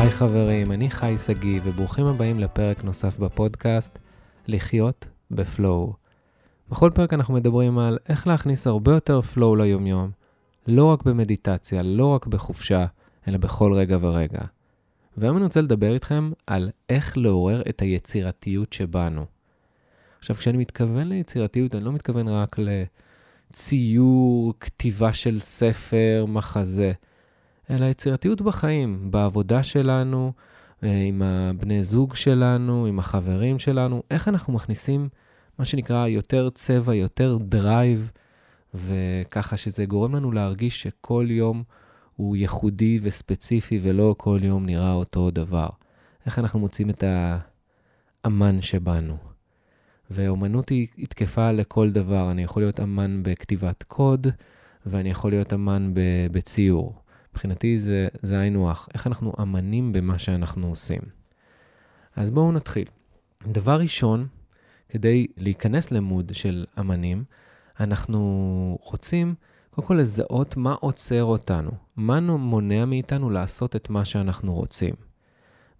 היי חברים, אני חי שגיא, וברוכים הבאים לפרק נוסף בפודקאסט, לחיות בפלואו. בכל פרק אנחנו מדברים על איך להכניס הרבה יותר פלואו ליומיום, לא רק במדיטציה, לא רק בחופשה, אלא בכל רגע ורגע. והיום אני רוצה לדבר איתכם על איך לעורר את היצירתיות שבנו. עכשיו, כשאני מתכוון ליצירתיות, אני לא מתכוון רק לציור, כתיבה של ספר, מחזה, אלא יצירתיות בחיים, בעבודה שלנו, אה, עם הבני זוג שלנו, עם החברים שלנו, איך אנחנו מכניסים מה שנקרא יותר צבע, יותר drive, וככה שזה גורם לנו להרגיש שכל יום הוא ייחודי וספציפי ולא כל יום נראה אותו דבר. איך אנחנו מוצאים את האמן שבנו. ואומנות היא, תקפה לכל דבר. אני יכול להיות אמן בכתיבת קוד, ואני יכול להיות אמן בציור. מבחינתי זה, זה היינו הך. איך אנחנו אמנים במה שאנחנו עושים. אז בואו נתחיל. דבר ראשון, כדי להיכנס למוד של אמנים, אנחנו רוצים קודם כל לזהות מה עוצר אותנו, מה מונע מאיתנו לעשות את מה שאנחנו רוצים,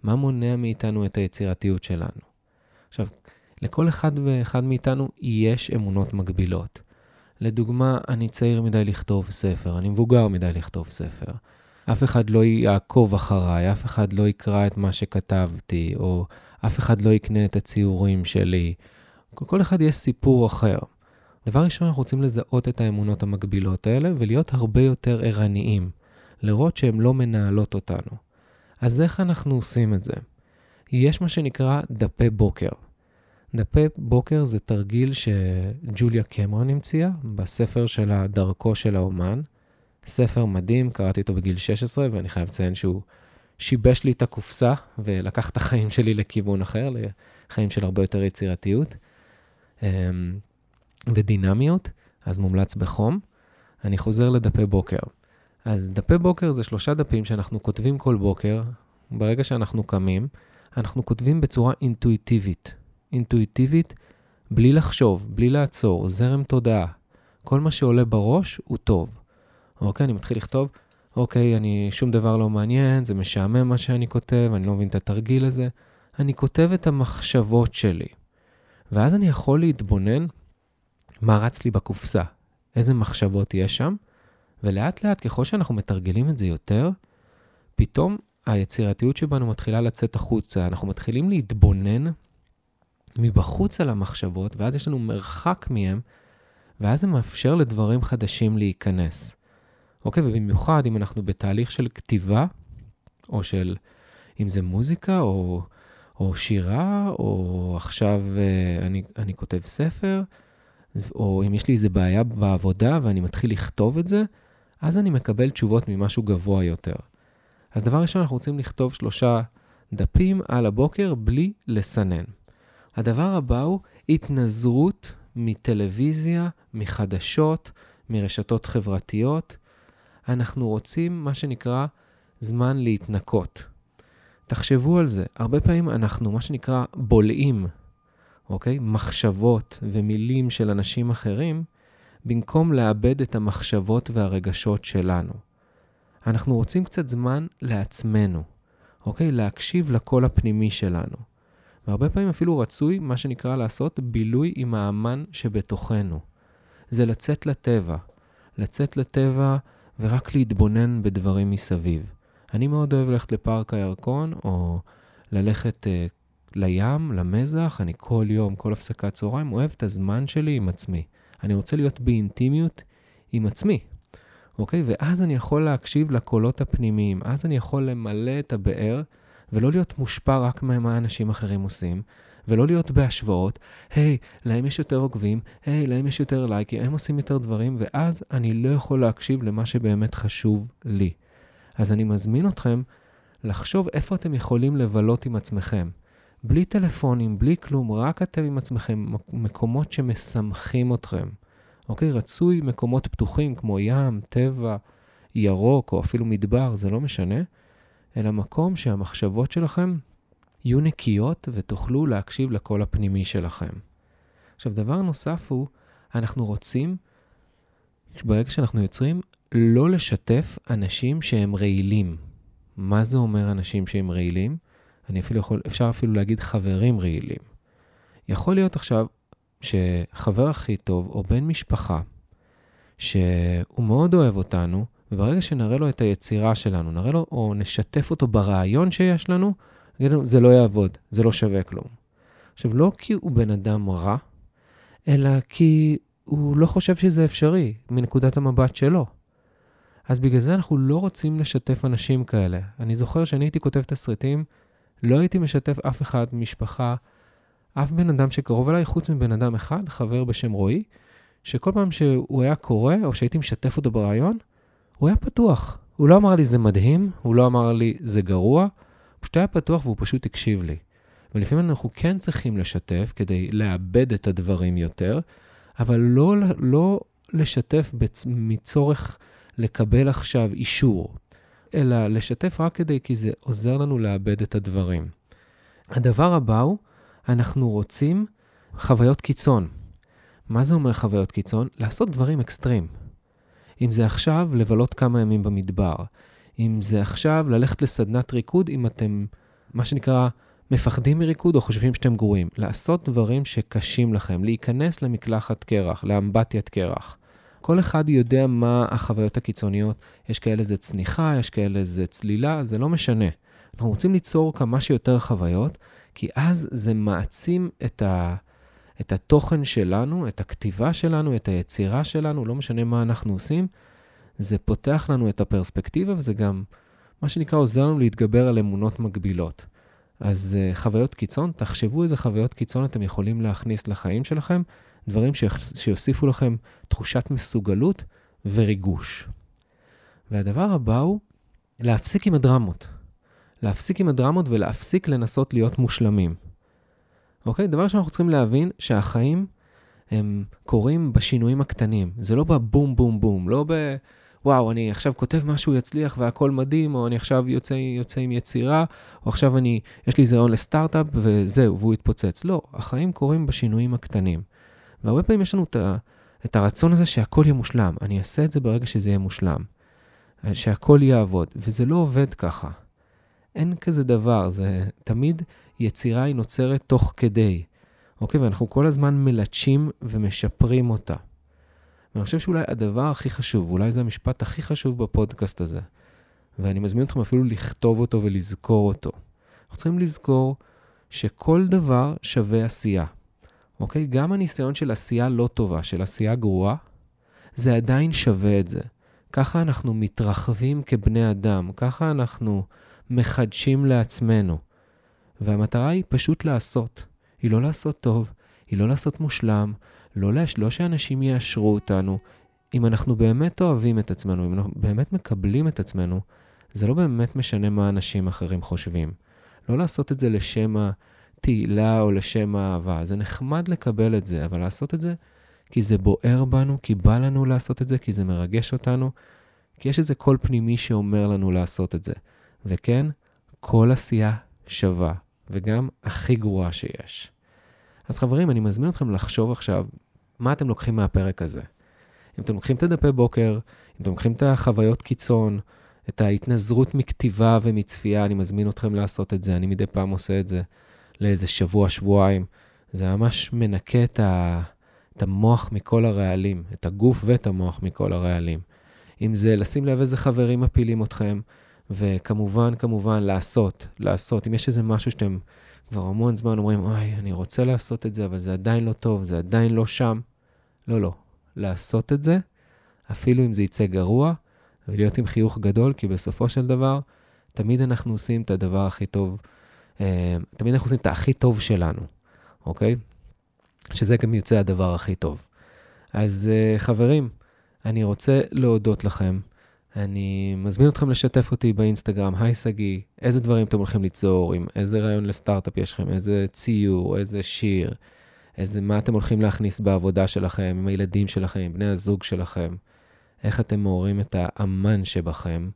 מה מונע מאיתנו את היצירתיות שלנו. עכשיו, לכל אחד ואחד מאיתנו יש אמונות מגבילות. לדוגמה, אני צעיר מדי לכתוב ספר, אני מבוגר מדי לכתוב ספר. אף אחד לא יעקוב אחריי, אף אחד לא יקרא את מה שכתבתי, או אף אחד לא יקנה את הציורים שלי. כל אחד יש סיפור אחר. דבר ראשון, אנחנו רוצים לזהות את האמונות המקבילות האלה ולהיות הרבה יותר ערניים, לראות שהן לא מנהלות אותנו. אז איך אנחנו עושים את זה? יש מה שנקרא דפי בוקר. דפי בוקר זה תרגיל שג'וליה קמרון המציאה בספר שלה דרכו של האומן. ספר מדהים, קראתי אותו בגיל 16, ואני חייב לציין שהוא שיבש לי את הקופסה ולקח את החיים שלי לכיוון אחר, לחיים של הרבה יותר יצירתיות. אמ, ודינמיות, אז מומלץ בחום. אני חוזר לדפי בוקר. אז דפי בוקר זה שלושה דפים שאנחנו כותבים כל בוקר. ברגע שאנחנו קמים, אנחנו כותבים בצורה אינטואיטיבית. אינטואיטיבית, בלי לחשוב, בלי לעצור, זרם תודעה. כל מה שעולה בראש הוא טוב. אוקיי, אני מתחיל לכתוב, אוקיי, אני, שום דבר לא מעניין, זה משעמם מה שאני כותב, אני לא מבין את התרגיל הזה. אני כותב את המחשבות שלי. ואז אני יכול להתבונן מה רץ לי בקופסה, איזה מחשבות יש שם, ולאט לאט, ככל שאנחנו מתרגלים את זה יותר, פתאום היצירתיות שבנו מתחילה לצאת החוצה, אנחנו מתחילים להתבונן מבחוץ על המחשבות, ואז יש לנו מרחק מהם, ואז זה מאפשר לדברים חדשים להיכנס. אוקיי, ובמיוחד אם אנחנו בתהליך של כתיבה, או של, אם זה מוזיקה, או, או שירה, או עכשיו אה, אני, אני כותב ספר, או אם יש לי איזה בעיה בעבודה ואני מתחיל לכתוב את זה, אז אני מקבל תשובות ממשהו גבוה יותר. אז דבר ראשון, אנחנו רוצים לכתוב שלושה דפים על הבוקר בלי לסנן. הדבר הבא הוא התנזרות מטלוויזיה, מחדשות, מרשתות חברתיות. אנחנו רוצים מה שנקרא זמן להתנקות. תחשבו על זה, הרבה פעמים אנחנו, מה שנקרא, בולעים אוקיי? מחשבות ומילים של אנשים אחרים, במקום לאבד את המחשבות והרגשות שלנו. אנחנו רוצים קצת זמן לעצמנו, אוקיי? להקשיב לקול הפנימי שלנו. והרבה פעמים אפילו רצוי, מה שנקרא, לעשות בילוי עם האמן שבתוכנו. זה לצאת לטבע. לצאת לטבע ורק להתבונן בדברים מסביב. אני מאוד אוהב ללכת לפארק הירקון, או ללכת uh, לים, למזח, אני כל יום, כל הפסקת צהריים, אוהב את הזמן שלי עם עצמי. אני רוצה להיות באינטימיות עם עצמי, אוקיי? ואז אני יכול להקשיב לקולות הפנימיים, אז אני יכול למלא את הבאר ולא להיות מושפע רק ממה אנשים אחרים עושים, ולא להיות בהשוואות, היי, hey, להם יש יותר עוקבים, היי, hey, להם יש יותר לייקים, הם עושים יותר דברים, ואז אני לא יכול להקשיב למה שבאמת חשוב לי. אז אני מזמין אתכם לחשוב איפה אתם יכולים לבלות עם עצמכם. בלי טלפונים, בלי כלום, רק אתם עם עצמכם, מקומות שמשמחים אתכם. אוקיי? רצוי מקומות פתוחים כמו ים, טבע, ירוק או אפילו מדבר, זה לא משנה, אלא מקום שהמחשבות שלכם יהיו נקיות ותוכלו להקשיב לקול הפנימי שלכם. עכשיו, דבר נוסף הוא, אנחנו רוצים, ברגע שאנחנו יוצרים, לא לשתף אנשים שהם רעילים. מה זה אומר אנשים שהם רעילים? אני אפילו יכול, אפשר אפילו להגיד חברים רעילים. יכול להיות עכשיו שחבר הכי טוב, או בן משפחה, שהוא מאוד אוהב אותנו, וברגע שנראה לו את היצירה שלנו, נראה לו, או נשתף אותו ברעיון שיש לנו, נגיד לנו, זה לא יעבוד, זה לא שווה כלום. עכשיו, לא כי הוא בן אדם רע, אלא כי הוא לא חושב שזה אפשרי מנקודת המבט שלו. אז בגלל זה אנחנו לא רוצים לשתף אנשים כאלה. אני זוכר שאני הייתי כותב תסריטים, לא הייתי משתף אף אחד משפחה, אף בן אדם שקרוב אליי, חוץ מבן אדם אחד, חבר בשם רועי, שכל פעם שהוא היה קורא, או שהייתי משתף אותו ברעיון, הוא היה פתוח. הוא לא אמר לי זה מדהים, הוא לא אמר לי זה גרוע, הוא פשוט היה פתוח והוא פשוט הקשיב לי. ולפעמים אנחנו כן צריכים לשתף כדי לאבד את הדברים יותר, אבל לא, לא לשתף בצ... מצורך לקבל עכשיו אישור, אלא לשתף רק כדי כי זה עוזר לנו לאבד את הדברים. הדבר הבא הוא, אנחנו רוצים חוויות קיצון. מה זה אומר חוויות קיצון? לעשות דברים אקסטרים. אם זה עכשיו, לבלות כמה ימים במדבר. אם זה עכשיו, ללכת לסדנת ריקוד, אם אתם, מה שנקרא, מפחדים מריקוד או חושבים שאתם גרועים. לעשות דברים שקשים לכם, להיכנס למקלחת קרח, לאמבטיית קרח. כל אחד יודע מה החוויות הקיצוניות. יש כאלה זה צניחה, יש כאלה זה צלילה, זה לא משנה. אנחנו רוצים ליצור כמה שיותר חוויות, כי אז זה מעצים את, ה, את התוכן שלנו, את הכתיבה שלנו, את היצירה שלנו, לא משנה מה אנחנו עושים. זה פותח לנו את הפרספקטיבה וזה גם, מה שנקרא, עוזר לנו להתגבר על אמונות מגבילות. אז uh, חוויות קיצון, תחשבו איזה חוויות קיצון אתם יכולים להכניס לחיים שלכם, דברים שיוסיפו לכם תחושת מסוגלות וריגוש. והדבר הבא הוא להפסיק עם הדרמות. להפסיק עם הדרמות ולהפסיק לנסות להיות מושלמים. אוקיי? דבר שאנחנו צריכים להבין שהחיים הם קורים בשינויים הקטנים. זה לא בבום בום בום, לא ב... וואו, אני עכשיו כותב משהו יצליח והכל מדהים, או אני עכשיו יוצא, יוצא עם יצירה, או עכשיו אני, יש לי זיון לסטארט-אפ וזהו, והוא יתפוצץ. לא, החיים קורים בשינויים הקטנים. והרבה פעמים יש לנו את, ה, את הרצון הזה שהכל יהיה מושלם. אני אעשה את זה ברגע שזה יהיה מושלם. שהכל יעבוד, וזה לא עובד ככה. אין כזה דבר, זה תמיד יצירה היא נוצרת תוך כדי. אוקיי? ואנחנו כל הזמן מלטשים ומשפרים אותה. ואני חושב שאולי הדבר הכי חשוב, אולי זה המשפט הכי חשוב בפודקאסט הזה, ואני מזמין אתכם אפילו לכתוב אותו ולזכור אותו. אנחנו צריכים לזכור שכל דבר שווה עשייה. אוקיי? גם הניסיון של עשייה לא טובה, של עשייה גרועה, זה עדיין שווה את זה. ככה אנחנו מתרחבים כבני אדם, ככה אנחנו מחדשים לעצמנו. והמטרה היא פשוט לעשות. היא לא לעשות טוב, היא לא לעשות מושלם, לא, להש... לא שאנשים יאשרו אותנו. אם אנחנו באמת אוהבים את עצמנו, אם אנחנו באמת מקבלים את עצמנו, זה לא באמת משנה מה אנשים אחרים חושבים. לא לעשות את זה לשם התהילה או לשם האהבה. זה נחמד לקבל את זה, אבל לעשות את זה כי זה בוער בנו, כי בא לנו לעשות את זה, כי זה מרגש אותנו, כי יש איזה קול פנימי שאומר לנו לעשות את זה. וכן, כל עשייה שווה, וגם הכי גרועה שיש. אז חברים, אני מזמין אתכם לחשוב עכשיו מה אתם לוקחים מהפרק הזה. אם אתם לוקחים את הדפי בוקר, אם אתם לוקחים את החוויות קיצון, את ההתנזרות מכתיבה ומצפייה, אני מזמין אתכם לעשות את זה. אני מדי פעם עושה את זה לאיזה שבוע, שבועיים. זה ממש מנקה את, ה... את המוח מכל הרעלים, את הגוף ואת המוח מכל הרעלים. אם זה לשים לב איזה חברים מפילים אתכם, וכמובן, כמובן, לעשות, לעשות. אם יש איזה משהו שאתם כבר המון זמן אומרים, אוי, אני רוצה לעשות את זה, אבל זה עדיין לא טוב, זה עדיין לא שם. לא, לא. לעשות את זה, אפילו אם זה יצא גרוע, ולהיות עם חיוך גדול, כי בסופו של דבר, תמיד אנחנו עושים את הדבר הכי טוב, אה, תמיד אנחנו עושים את הכי טוב שלנו, אוקיי? שזה גם יוצא הדבר הכי טוב. אז אה, חברים, אני רוצה להודות לכם. אני מזמין אתכם לשתף אותי באינסטגרם, היי שגיא, איזה דברים אתם הולכים ליצור, עם איזה רעיון לסטארט-אפ יש לכם, איזה ציור, איזה שיר, איזה, מה אתם הולכים להכניס בעבודה שלכם, עם הילדים שלכם, עם בני הזוג שלכם, איך אתם מעוררים את האמן שבכם,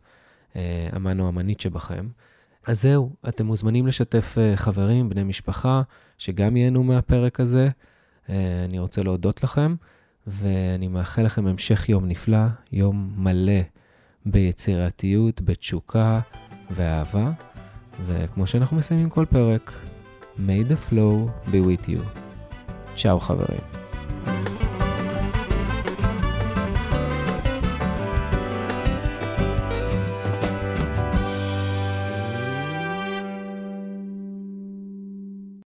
אה, אמן או אמנית שבכם. אז זהו, אתם מוזמנים לשתף אה, חברים, בני משפחה, שגם ייהנו מהפרק הזה. אה, אני רוצה להודות לכם, ואני מאחל לכם המשך יום נפלא, יום מלא. ביצירתיות, בתשוקה ואהבה, וכמו שאנחנו מסיימים כל פרק, may the flow be with you. צ'או חברים.